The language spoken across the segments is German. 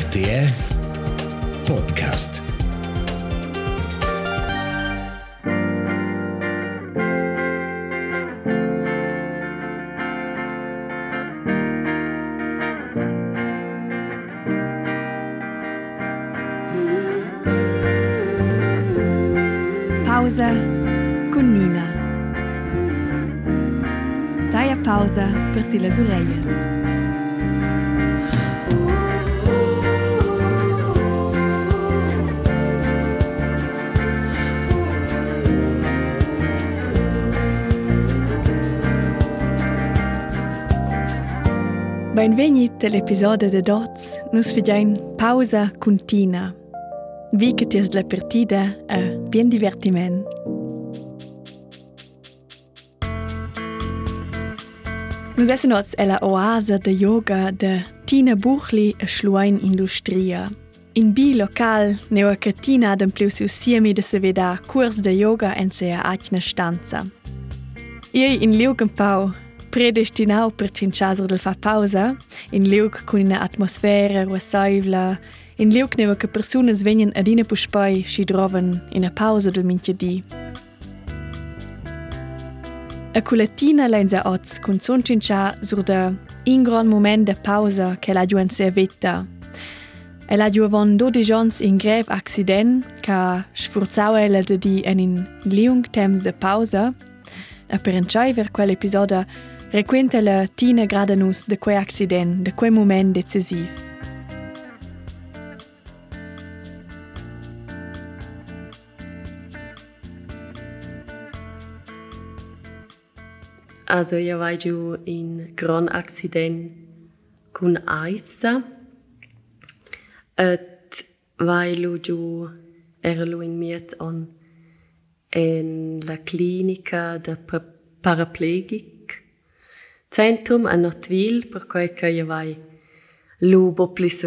RTR Podcast. Pausa con Nina. Dai a pausa per si le orelhas. Benvenuti all'episodio de Dots. Nus figiain pausa con Tina. Vi che ties la partida a bien divertiment. Nus essen oz ella oasa de yoga de Tina Buchli a Schluain Industria. In bi local neo che Tina adem pliu siu siemi de se veda curs de yoga en sea acna stanza. Ei in Liugenpau predestinau per cinciasur del fa pausa, in liug con una atmosfera ruasaivla, in liug neva che personas venien ad ina puspai si droven in a pausa del minchedi. A culatina lenza oz con son cincia sur da in gran moment de pausa che la giuen se vetta. El ha giovon do de jons in grev accident ca sfurzau ella de di en in liung temps de pausa, a per entscheiver quell'episoda requenta la Tina Gradanus de quei accident, de quei moment decisiv. Also io vai giù in gran accident con Aissa. Et lu giù era lu in miet on in la clinica de pa- paraplegic centrum a Notville per quei che io vai lu bo plis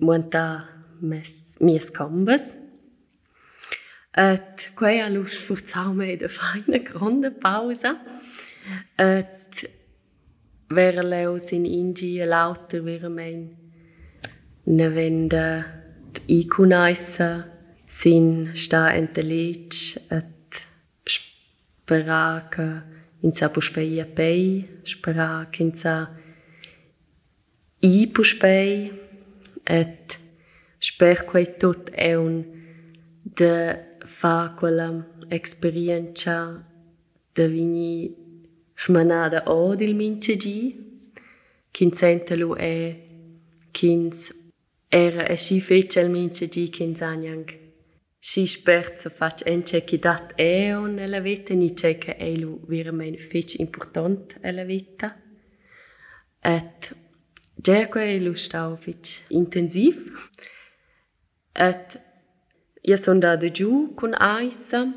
monta mes mies combes. Et quei a lu sforzau me de feine grande pausa. Et vera leus in Ingi lauter vera mein ne venda icunaisa sin sta entelich et spera che in sa puspei a pei, spera che in sa i puspei et sper quei tot è un de fa quella esperienza de vini smanada o dil mince gi. Kin sente lu e kins era e si fece il mince gi kin zanyang si sperza fac ence che dat e on nella vita ni c'è che e lu veramente fece important nella vita et già che lu stau fece intensiv. Et io sono da giù con Aissa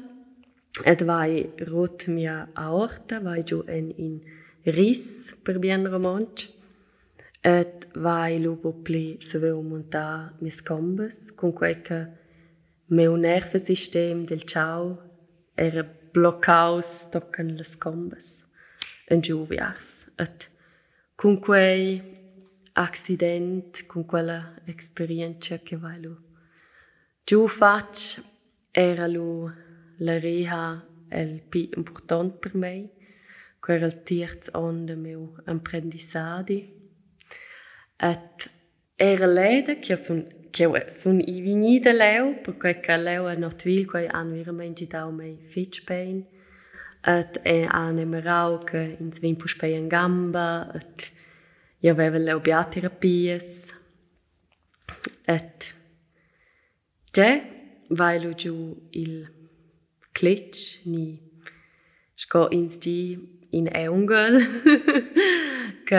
et vai rot mia aorta, vai giù en in ris per bien romanch. Et vai lupo pli se veu montar mis combes, con quei che meu nervosystem del ciao era bloccaus tocken les combes. En giù viars. Et con quei accident, con quella esperienza che vai lu. Giù fac era lu la reha el pi important per me, quer el tiers on de meu apprendissadi. Et era leda che sun che sun i vini de leu, perché che leu a Notville quei an veramente dau mei fitch pain. Et e emerau che in svin puspei en gamba, et io aveva leu biaterapies. Et Già, vai lu giù il klitsch ni sko ins di in eungel che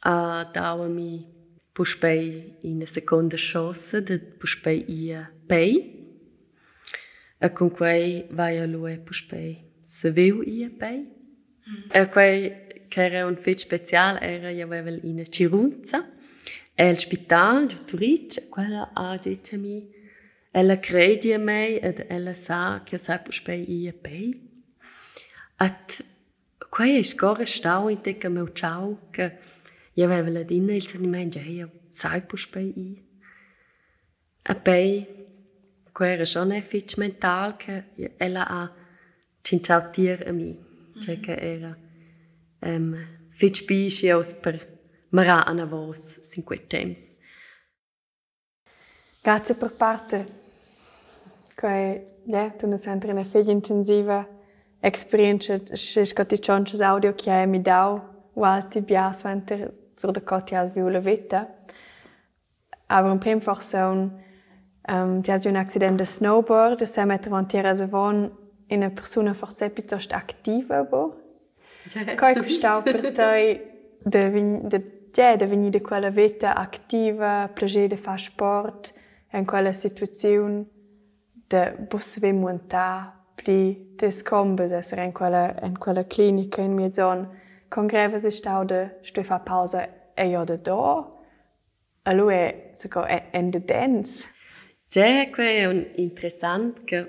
a dawa mi puspei in a seconda chance de puspei ia pei e con quei vai a lui puspei se viu ia pei e quei che era un fit special era ja aveva in cirunza e il spital giù turic quella a dice mi ella crede a me ed ella sa che sa puspei ia pei. At quei è score stau in te che meu ciao che io aveva la dinna il sentimento, hey, io sai pus bei i. E poi, quella era schon ein fitch mental, che ella ha cinciau tier a mi. Cioè che era um, fitch biscios per marà a vos sin quei temps. Grazie per parte. Quei, ja, tu ne senti una figlia intensiva esperienza, se scotti chances audio che hai mi dau, o alti bias venter sur de cotti as viula vita. Aber im prim fach so un, um, ti has un accident de snowboard, se metter van tierra se von in una persona forse piuttosto attiva, bo? Coi costau per te de, de quella vita attiva, piacere de fare sport, in quella situazione de bus ve montar pli des combes essere in quella in quella clinica in mia zona con greve si stau de sto fa pausa e de do a lui se co en de dance. C'è è un interessant che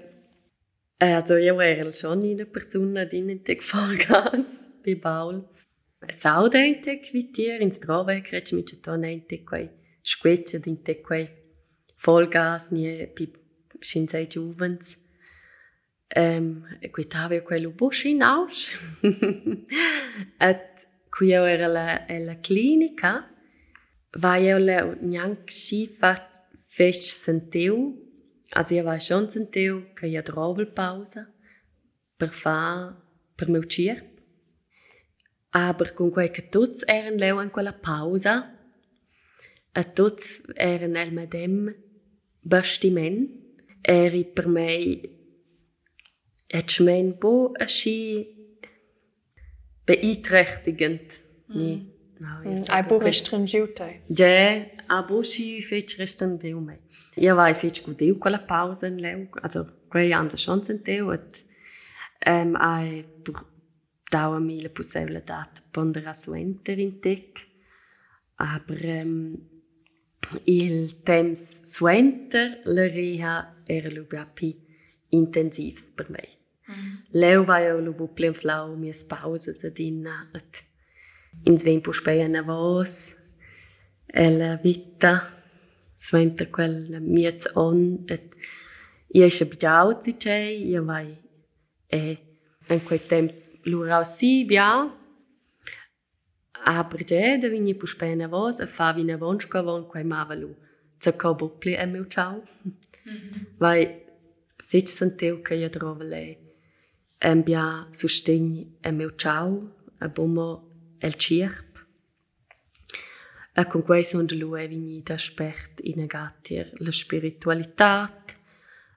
also io ero schon una persona di non te forgas bi baul saudente quitier in strove crec mi c'è tonente quei squecce di te quei Vollgas, nie bei Shinsei Juvens. Um, guitava quello bush in aus. Et qui io era la, la clinica, va io le neanche si fa fest sentiu, also io vai schon sentiu che io trovo pausa per fa per meu cirp. Aber con quei che tutti erano leu in quella pausa, e tutti erano el medem bastiment, eri per me et mein bo beeinträchtigend. Mm. Ai bo restringiuto. Ja, a bo si fece restringiu me. Io vai fece gudeu quella pausa in leu, also quei anda schon senteu et um, ai daua mi la possibilitat pondera suenter in tec, aber um, il temps suenter la reha era lu più intensivs per me. Leeuwweierlu Buplenflau mies Pause se din nacht. Ins ven puspeia na vos, ella vita, sventa quella miez on, et iesce biaut si cei, ia vai e in quei temps lurau si bia, a brigeda vini puspeia na vos, a fa vina vonschka von quei mavalu. Zacco Bupli e meu mhm. ciao. Vai, fece senteu che io trovo lei. Em bia sustegn e meu ciao a bomo el cirp. E con quei son de lui vini da spert in agatir la spiritualitat,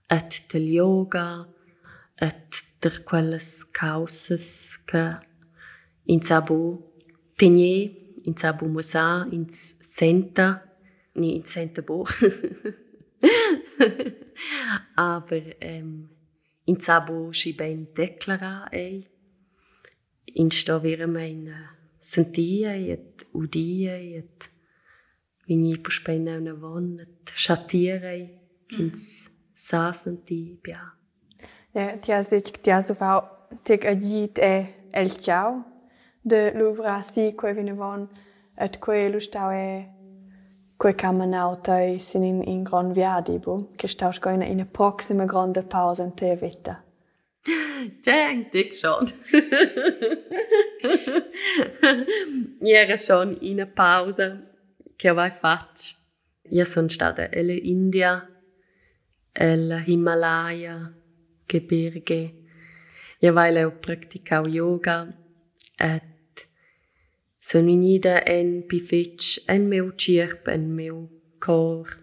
et del yoga, et der quelles causas che in sabo tegne, in sabo musa, in senta, ni in senta bo. Aber ähm, in Sabo si ben declara ei. In sto vera mein sentia et udia et vini po spena una von et chatira kins sa senti bia. Ja, ti has dit ti has dovau tek agit e el ciao de l'uvra si quei vine von et quei lustau e quei cammanautai sin in, in gran viadibo, che staus go in una proxima grande pausa in te vita. Denk ich schon. Era schon in una pausa che vai faccio. Io sono stata in India, in Himalaya, Gebirge. Io vai ho praticato yoga et Vegnida en pifetg en meu cirp, en meu cor.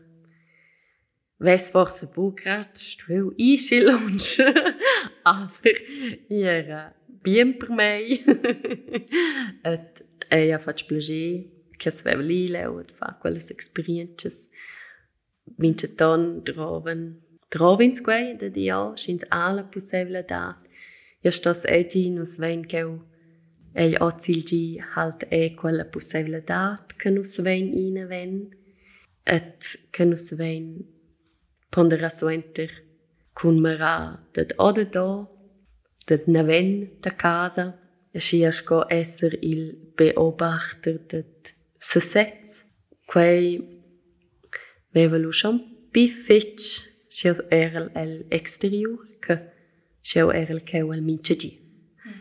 Ves forse bucrat, stueu ische lunch, aber era bien per mei. et eia faig plager, che sveva lile, et fa quelles experiences. Vince ton droven, drovins quei, da dia, schins alla possibilità. Ja stos egi nus vein keu Ei ozzilgi halt e quella possibilitat che nus vein ina ven et che nus vein pondera suenter cun mara dat oda do dat na ven da casa e schiasco esser il beobachter dat se sets. Quei veva lu schon bifetch, schau era el exterior, che schau era el keu el minche gi.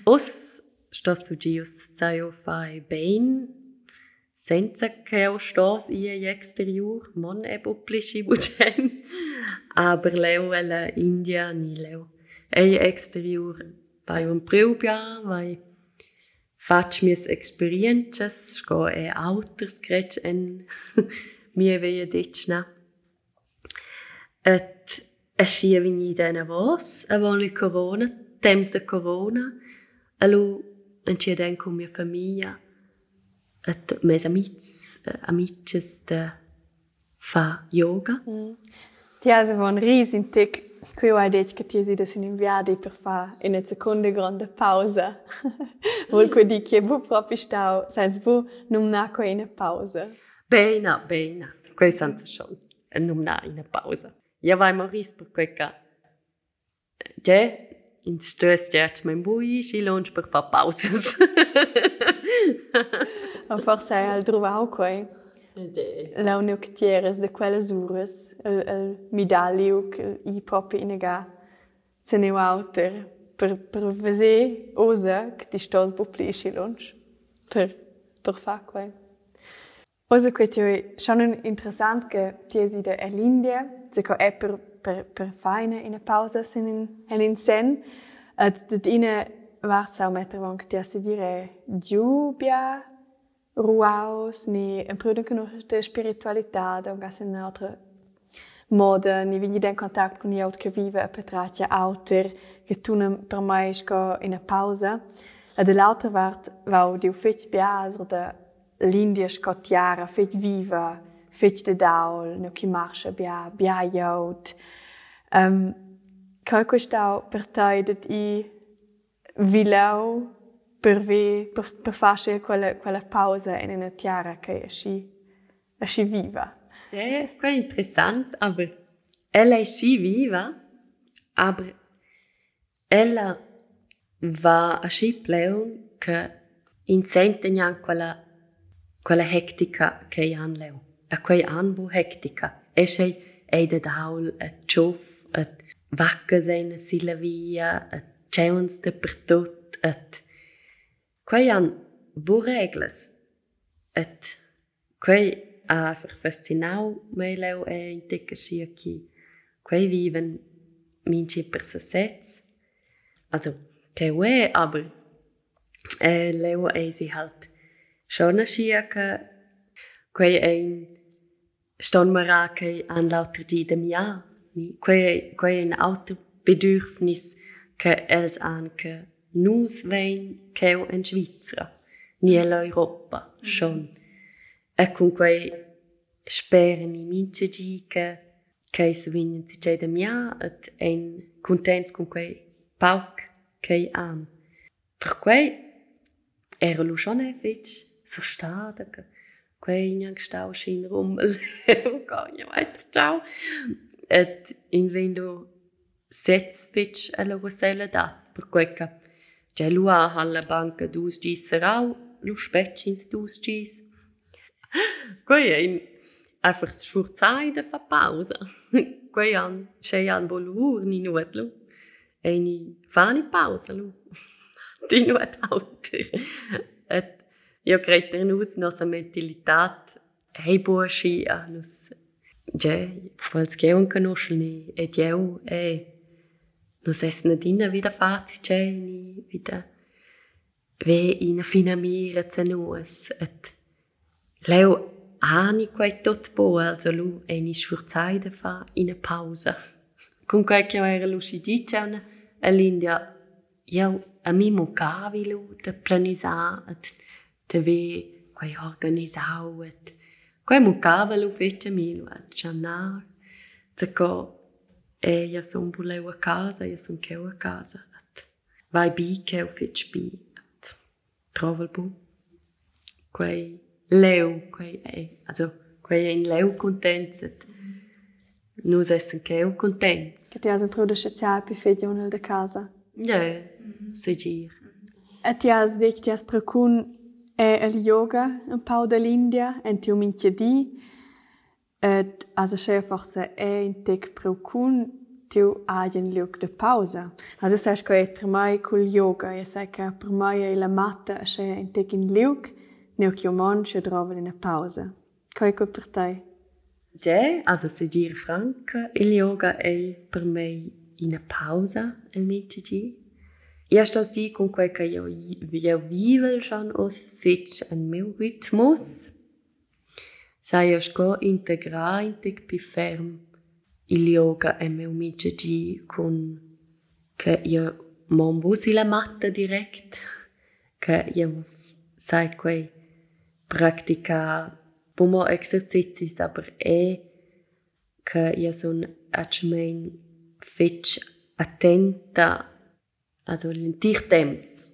Os gius saio fai bein, senza keu stos ie exterior, mon e publici bugen, aber leu el India ni leu. Ei exterior vai un priubia, vai faig mis experiences, sco e auters crec en mie veia ditchna. Et eschia vegnida en avos, avon il corona, temps de corona, allo en cia den con mia famiglia, et mes amics, amices de fa yoga. Mm. Ti has un risin tic Qui ho detto che ti sei in inviati per fare una seconda grande pausa. Vuol dire che voi proprio stau, senza voi non ha una pausa. Bene, bene. Questo è schon. Non ha una pausa. Io vai Maurice per questo. Ja, in stös gert mein bui, si lunch per fare pausa. Ma forse hai trovato qui. La unica tieres de quelles ures, el, el medalliu che i proprio inega se ne auter per per vese osa che ti stos bu plisci lunch per per fa quai. Osa che ti schon interessant che ti esi de Erlindia, se ko è per per per feine in a pausa sin in en in sen, at dat ine war sau metter wank ti asti dire giubia ruaus, ni en pruden conosce spiritualità, da un gas in un'altra moda, ni vini den contact con jaut che vive a petratia auter, che tu per mai sco in a pausa. E de l'altra vart, vau diu fetch bias, oder l'India sco tiara, fetch viva, fetch de daul, no chi marscha bia, bia jaut. Um, Qual questau per te dat i vilau per, vi, per, per fare quella, quella pausa in una tiara che è è così viva. Sì, è interessante, aber ella è così viva, aber ella va a così pleu che in sente quella, quella hectica che ha leu. A quei anbu hectica. E sei e de daul, e ciuff, e vacca seine sila via, e ceuns de per tot, et Quei han bu regles. Et quei a fer fascinau mei leu e in tecca sia ki. Quei viven minci per se sets. Also, che ue, aber e leu e si halt schon a che quei ein ston mara che an lauter di dem ja. Quei, ein Autobedürfnis che els an che nus vein cheu en Svizra, ni el Europa, schon. E con quei speren i mince che che se vinen si c'è da mia et en contents con quei pauc che an. Per quei era lu schon effic so stada che quei niang stau schin rummel o gagna weiter ciao et in vendo setz fitch alla wasella dat per quei che C'è lua alla banca dus gis serau, lu spetchins dus gis. Quei in einfach sforzai da fa pausa. Quei an, c'è an bolur ni nuot lu. E ni fa ni pausa lu. Di nuot auter. Et io credo in us nostra mentalitat hei buosci a nus. Ge, quals che un conosce ni et eu e nu ses nadina wieder fazi ceni, wieder ve ina fina mira cenus, et leu ani quai tot bo, also lu eni sfurzaida fa in a pausa. Con quai che era lu si dice una, all'India, io a mi mucavi lu, te planisa, et te ve quai organisau, et quai mucava lu fece mi lu, et giannar, te co E io sono buleu a casa, io sono cheu a casa. Et vai bi cheu fitch bi. Et trova il bu. Quei leu, quei e, also quei in leu contents. Et nus essen cheu contents. Che ti has un pro de sciazia pi fedja unel de casa. Ja, mm -hmm. se gir. E ti has dit ti has precun è il yoga un po' dell'India, en tiu minchiadi, et also c'è forse è in tec procun tiu agien liuk de pausa. Also sai che è mai col yoga, e sai che per mai è la matta c'è in tec in liuk, neo che mon c'è trova in pausa. Coi co per te? Ja, also se dir franca, il yoga è per me in pausa, il mitigi. Erst als die che io, io vivo schon os fitch an meu ritmus, sai io sco integra in tec pi ferm il yoga e meu mitigi con che io mon busi la matta direct, che io sai quei pratica pomo exercicis, aber e che io son atchmein fitch attenta also lentir temps.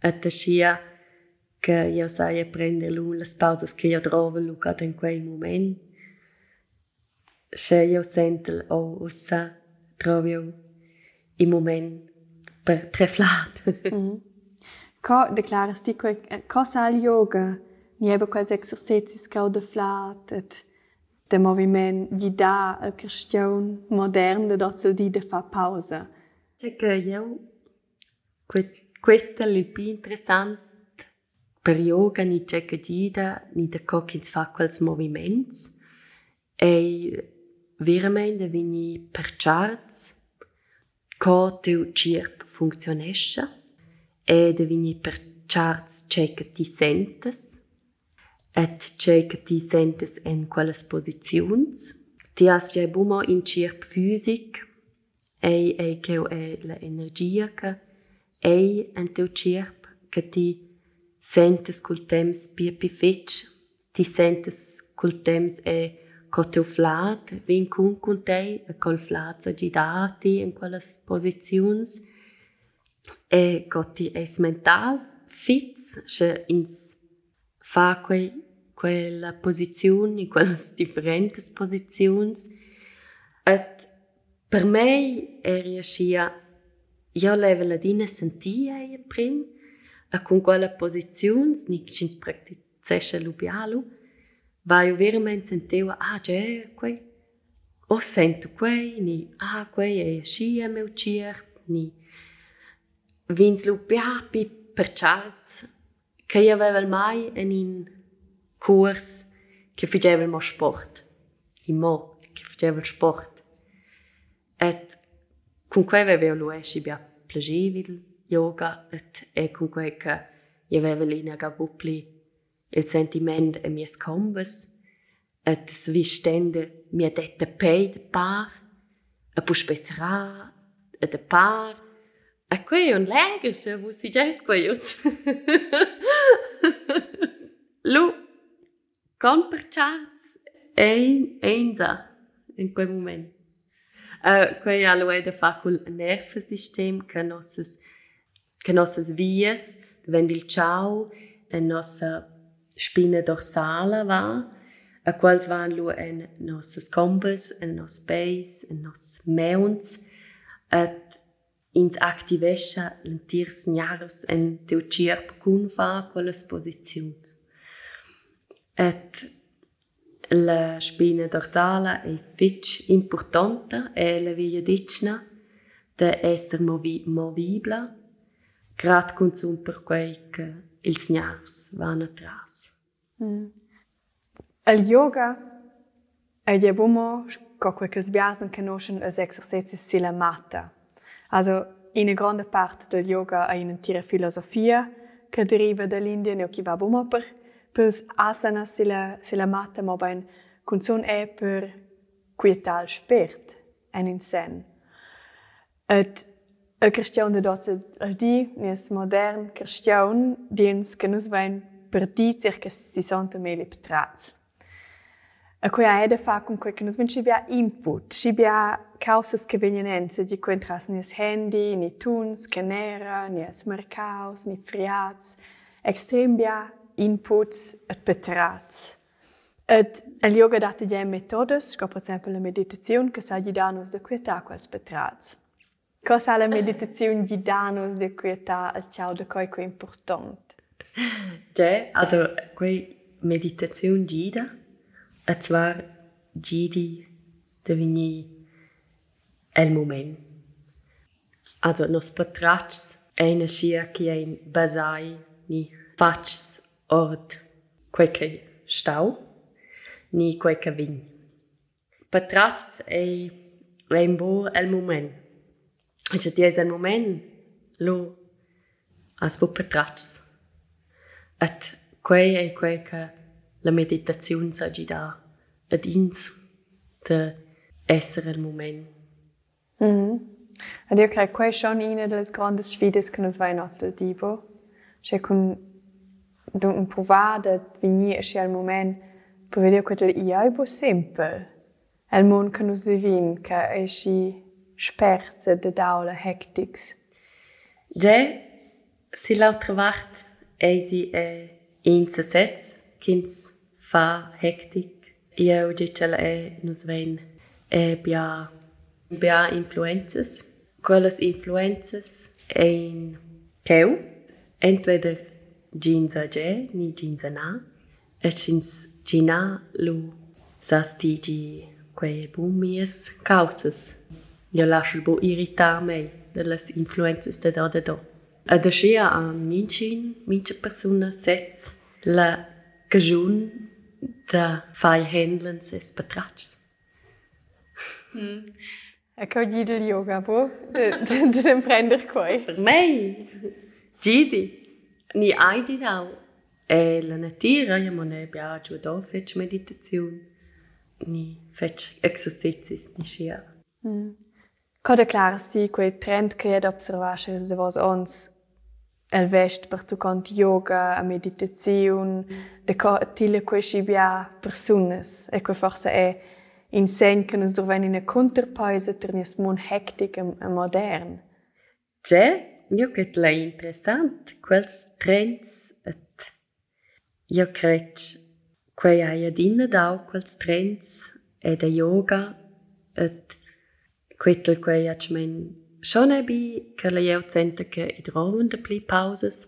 Et sia che io sai prendere lu le pausas che io trovo lu cad in quel moment. Se io sento o ussa trovo io i moment per treflat. mm. Co declaras ti quel co sa il yoga? Ni ebe quels exercicis cau de flat et de moviment gli dà al question modern de dozzo di de fa pausa. C'è che io Quetta è più interessante per yoga ni gida ni da cockins fa quels moviments. E veramente vini per charts. Co teu cirp funzionesce e de vini per charts che ti sentes. Et che ti sentes in quelles posizions ti has ja bumo in cirp fisic. E e che è l'energia che ei en teu cirp che ti sentes col temps pia pi fetch, ti sentes col temps e co teu flat, vin cun cun tei, e col flat sa gidati in quelles posizions, e co ti es mental fits, se ins fa quei, quella posizione, in quelles differentes posizions, et per mei è riuscia io levo la dina sentia e prim e con quella posizione ni cins praktizesce lubialu va io veramente senteva ah già quei o sento quei ni ah quei è sci a meu cier ni. Vins lubiapi per charts che io aveva mai in un kurs che faceva mo sport in mo che faceva sport. Et con quei aveva lo esci bia plagevil yoga et e con quei che io aveva lì a bupli il sentiment e mies combes et svi stende mi dette pei de par a pus spessera e de par a quei un leger se vu si ges lu con per charts ein einsa in quel moment quei allo è da fa col nervosistem che nosses che nosses vies wenn il ciao en nossa spina dorsala va a quals van lu en nosses combes en nos base en nos meuns et ins activescha lentirs gnarus en teu cirp cun fa quelles posizions et la spina dorsala è fitch importante e la via dicna de esser movi movibla grad consum per quei che ils gnars van atras. Mm. Il yoga è ja bumo co quei che sbiasen conoscen els exercicis sila matta. Also in grande parte del yoga è in tira filosofia che deriva dall'India e che va bumo per pels asana sila sila matta mo ben kun son e per quietal spert en in sen. Et el cristian de dot al di nes modern cristian diens que nus vain per di circa 60 mili petrats. A quei aede fa con quei che nus vin ci bia input, ci bia causas che venien en, se di quei entras ni handy, ni tuns, che nera, ni es mercaus, ni friats, extrem bia inputs et petrats. Et el yoga data ja metodes, co per esempio la meditazione che sa gidanus de quieta quels petrats. Co sa la meditazione gidanus de quieta al ciao de coi co important? Ja, also quei meditazione gida, e zwar gidi de vini el moment. Also nos patrats eine schia qui ein basai ni fats ord quei che stau ni quei che vin. Patrats ei ein bo el moment. Die ist ein Moment, lo as bo patrats. Et quei ei quei che la meditazione sa gi da ad ins de essere il moment. Ed io credo che è una delle grandi sfide che noi vai nel tipo. Cioè, con un provare di venire a quel momento per vedere che è un po' semplice. È il mondo che noi viviamo, che è si sperze di daula hectics. Ja, si l'altra vart ei si è in se sets, kins fa hectic. Io dicel è nos ven è bia bia influences. Quelles influences ein keu, entweder ginza je, ni ginza na, et chins gina lu sastigi quei bumies causas. Io lascio bo irritar mei delles influences de da de do. Ad ascia a mincin, mince persona sets la cagiun da fai handlen ses patrats. Ecco gli del yoga? Di dem prender quei. Per me, Gidi, ni ai di dau. E la natura, io mon e bia giù do fetch meditazione, ni fetch exercicis, ni scia. Cosa clarasti quei trend che è observare de vos ons el vest per tu cont yoga, a meditazione, de co tile quei scibia personas. E quei forse è in sen che nos doven in a counterpaise ter nis mon hectic e, e modern. Ja, io che la interessant, quels trends, et io cred quei ai adina dau trends, e da yoga, et quetel quei ac men schon ebi, che la eu sente che i droven de pli pauses,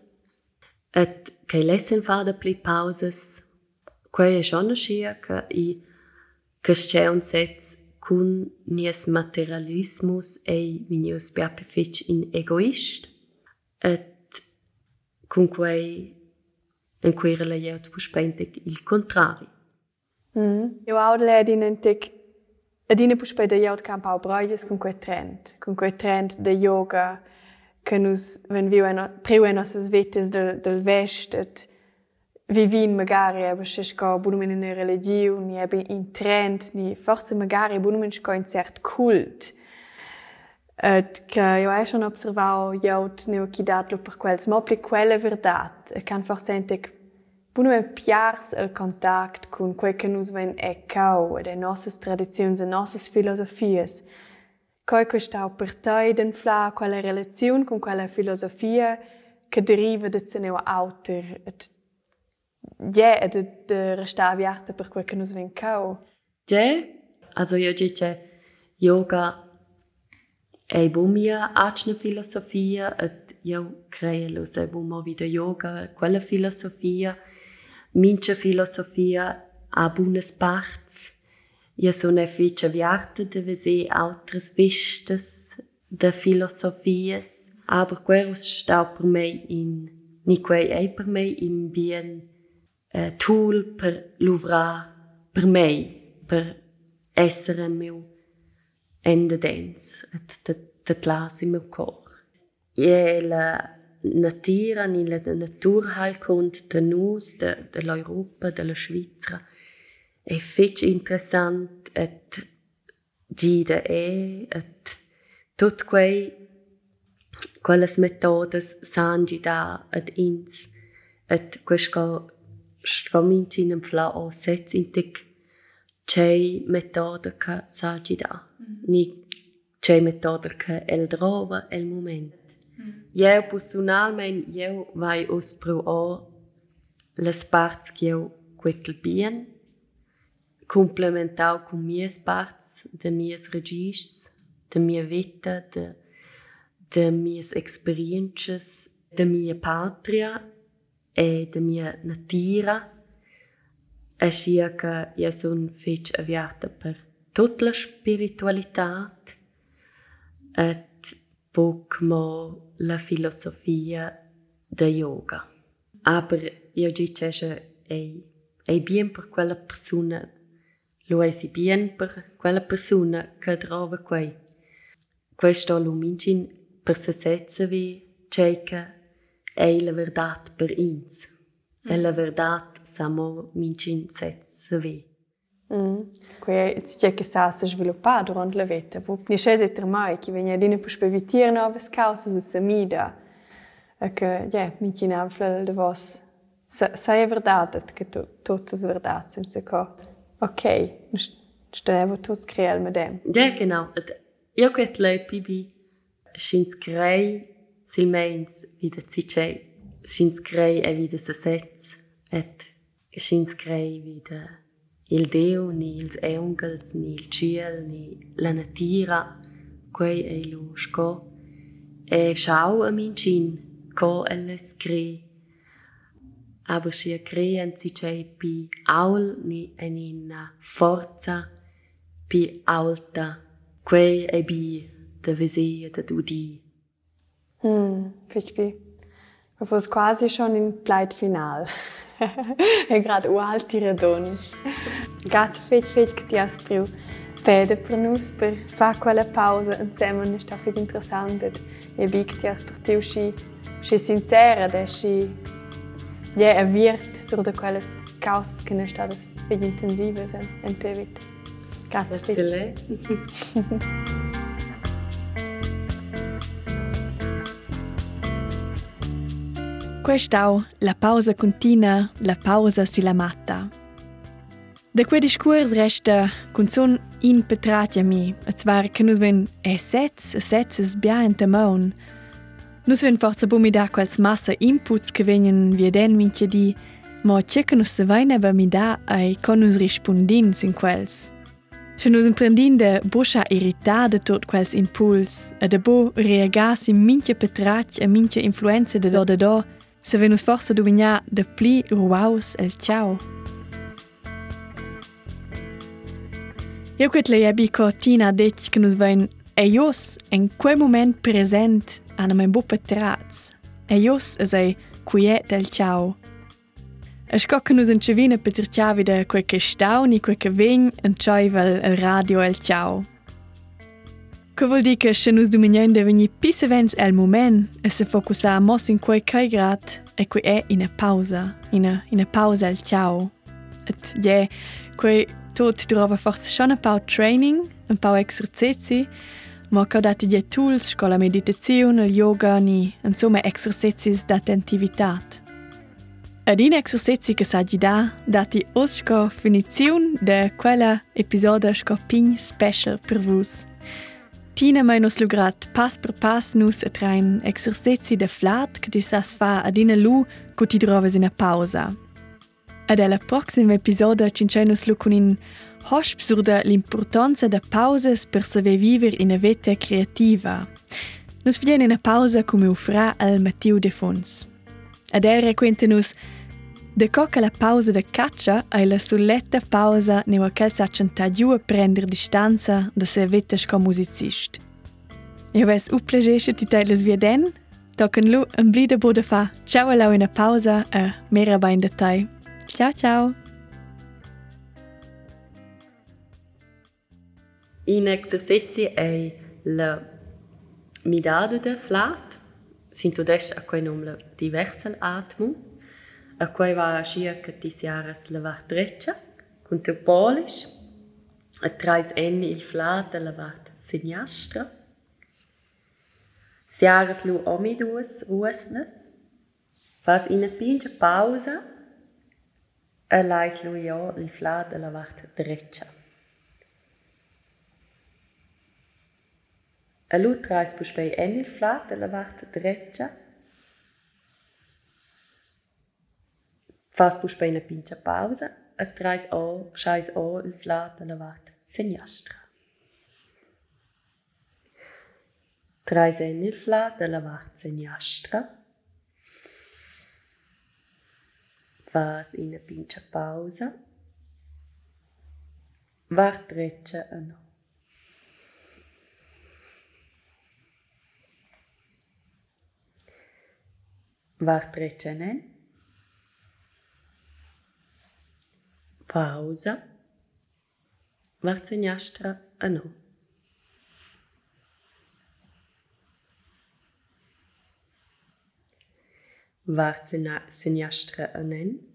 et che lessen fa de pli pauses, quei è schon scia che i che un sets cun nies materialismus ei minius beape fec in egoist, et cun quei in cui rela jeut puspentec il contrari. Mm. Io audle ad inentec ad ine puspede jeut camp au broides cun quei trend, cun quei trend de yoga, che nus, wenn viu en, priu en nossas vetes del, del vest, et vivin magari aber sches go bunum in religion ni eben in trend ni forse magari bunum in sco in cert kult. Et che io hai schon observau jaut neo kidat lo per quels mopli quelle verdat e can forse bunum en piars el contact con quel che nus ven e de nossas tradizions e nossas filosofias Coi questau per te den fla quella relazione con quella filosofia che deriva da ceneo autor et ja, de, de restavi arte per quel che nus ven cau. Ja, also io dice yoga è bumia acne filosofia et io creo se bumo vida yoga quella filosofia mince filosofia a buonas parts io sono fece viarte de vese altres vistes de filosofias aber queros stau per me in ni quei ei per me in bien uh, tool per luvrar per me, per essere il mio endedenz, et de, glas in meu cor. E la natura, ni la naturheilkund de nus, de, de l'Europa, de la Svizra, è fetch interessant et gida e, et tot quei quelles metodes san gida ad ins, et questo scominci in fla o sets intic c'è metoda che sa gi da. Ni c'è metoda che el drova el moment. Io personalmente io vai us pro o las parts che io quetel bien complementau con mias parts de mias regis, de mia vita, de, de mias experiences, de mia patria e da mia natura e sia che io son fetch avviata per tutta la spiritualità et poc mo la filosofia da yoga. Aber io dice che è, è bien per quella persona, lo è bien per quella persona che trova quei. Questo lo mincin per se setze vi, è la verità per ins. Mm. E la verità samo mincin setze vi. Mm. Qui è ciò che sa si sviluppa durante la vita. Ni scese ter mai che venia dine per spevitire nuove cause se semida. E che, ja, mincin anflel de vos sai è verità che tutto è verità senza co. Ok, stenevo tutti creare med dem. Ja, genau. Io quet lei pibi schins crei silmeins wieder zicei. Schins crei e wieder se setz et schins crei wieder il deo ni ils eungels ni il ciel ni la natura quei e lo sco e schau a min cin co elles crei aber si crean si c'è pi aul ni en in forza pi alta quei e bi da vesia da udi. Hm, fich bi. Wir quasi schon in Pleit final. e grad u alti redon. Gat fich fich che ti has priu. Pede per nus per fa quella pausa insieme ne sta fich interessant e bi che ti has per tiu schi schi sincera de schi ja erwirt sur de quelles causas che ne sta das fich intensives en, en te vita. Grazie. Grazie. Quest'au la pausa continua, la pausa si la matta. Da quei discurs resta cun son in petratja mi, a zwar che nus ven e sets, e sets es bia in temon. Nus ven forza bumi da quels massa inputs che venien via den minche di, ma c'è che nus se vain eba mi da ai con nus rispondins in quels. Se nus imprendin de boscia irritar de tot quels impuls, e de bo reagas in minche petratja e minche influenze de do de do, se venus forsa dominar de pli ruaus el ciao. Io quet le ebi co Tina dec che nus vein e jos en quel moment present ana mein buppe trats. E jos es ei quiet del ciao. E sco che nus en cevina per tirciavi de quel che stauni, quel che vegn, en ciaivel el radio el ciao. Che vuol dire che se dominion de venir pisse vens el moment e se focusar mos in quei kai grad e qui è in a pausa, in a, in a pausa el ciao. Et je, quei tot trova forse schon un pau training, un pau exercizi, ma che dati je tools, sco la meditazione, il yoga, ni, insomma exercizi d'attentivitat. Ad in exercizi che sa da, dati os sco finizione de quella episodio sco special per vos. Tina mai nos lugrat pas per pas nus a train exercizi de flat che ti sas fa ad ina lu co ti droves in a pausa. Ad alla proxima episodio cincei nos lu con in hosp sur l'importanza de pauses per saver viver in a vita creativa. Nos vien in a pausa come u fra al Matteo de Fons. Ad el requenta nus De coca la pausa de caccia e la soletta pausa neva quel s'accenta giù a prender distanza da se vettes co musicist. Io ves uplegesce ti teles via den, tocken lu un blida boda fa. Ciao a lau in a pausa e mera bain de tai. Ciao ciao! In exercizi è la midada de flat, sinto des a quei nom la diversel atmung, a quei va circa tis jaras lavar treccia, con teu polish, a trais enni il flat a lavar seniastra. Siaras lu omi duas ruosnas, fas ina pincha pausa, a lais lu jo il flat a lavar treccia. A lu trais puspei enni il flat a lavar treccia, Fas puspei ina pincha pausa trais o, schais o il flat a lavat seniastra. Trais en il flat a lavat seniastra. fas ina pincha pausa. Vart reccia a no. Vart reccia nen. Pausa. Vart se njastra a no. Vart se njastra a nen.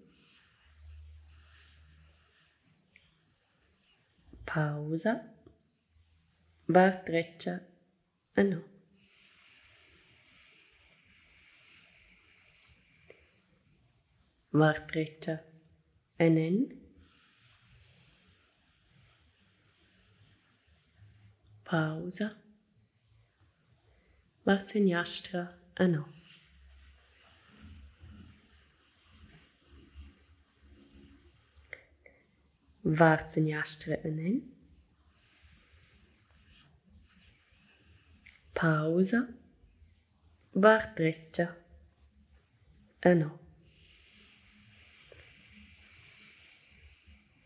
pausa, var treccia a no. Var treccia a nen. Pausa. Var segnastra a no. Vartsen jastre enen. Pausa. Vartreccia. Eno.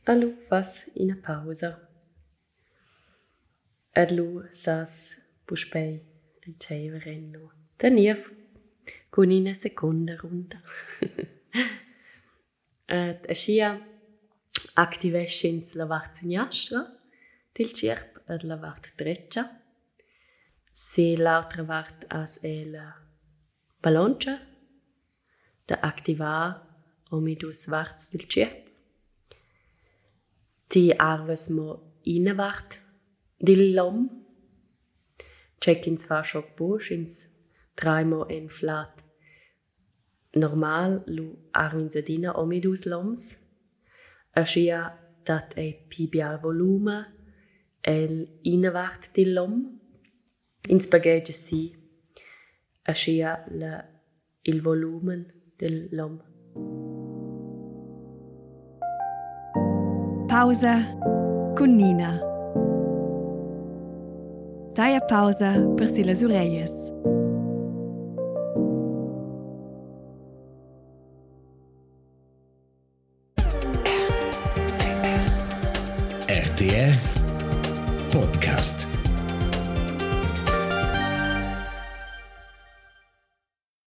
Alu fas ina pausa. Adlu sas puspei riceverenno. Tanief con ina seconda runda. Ad asia activescins la vart sinistra til cirp ad la vart dreccia. Se l'altra vart as e la baloncia da activar omidus varts til cirp. Ti arves mo ina vart dil lom. Check-ins war schock busch ins dreimal enflat. Normal lu arvins adina omidus loms. Aschia dat ei pibial volume el inavart di lom. Ins bagage si aschia la il volumen del lom. Pausa con Nina. Taia pausa per si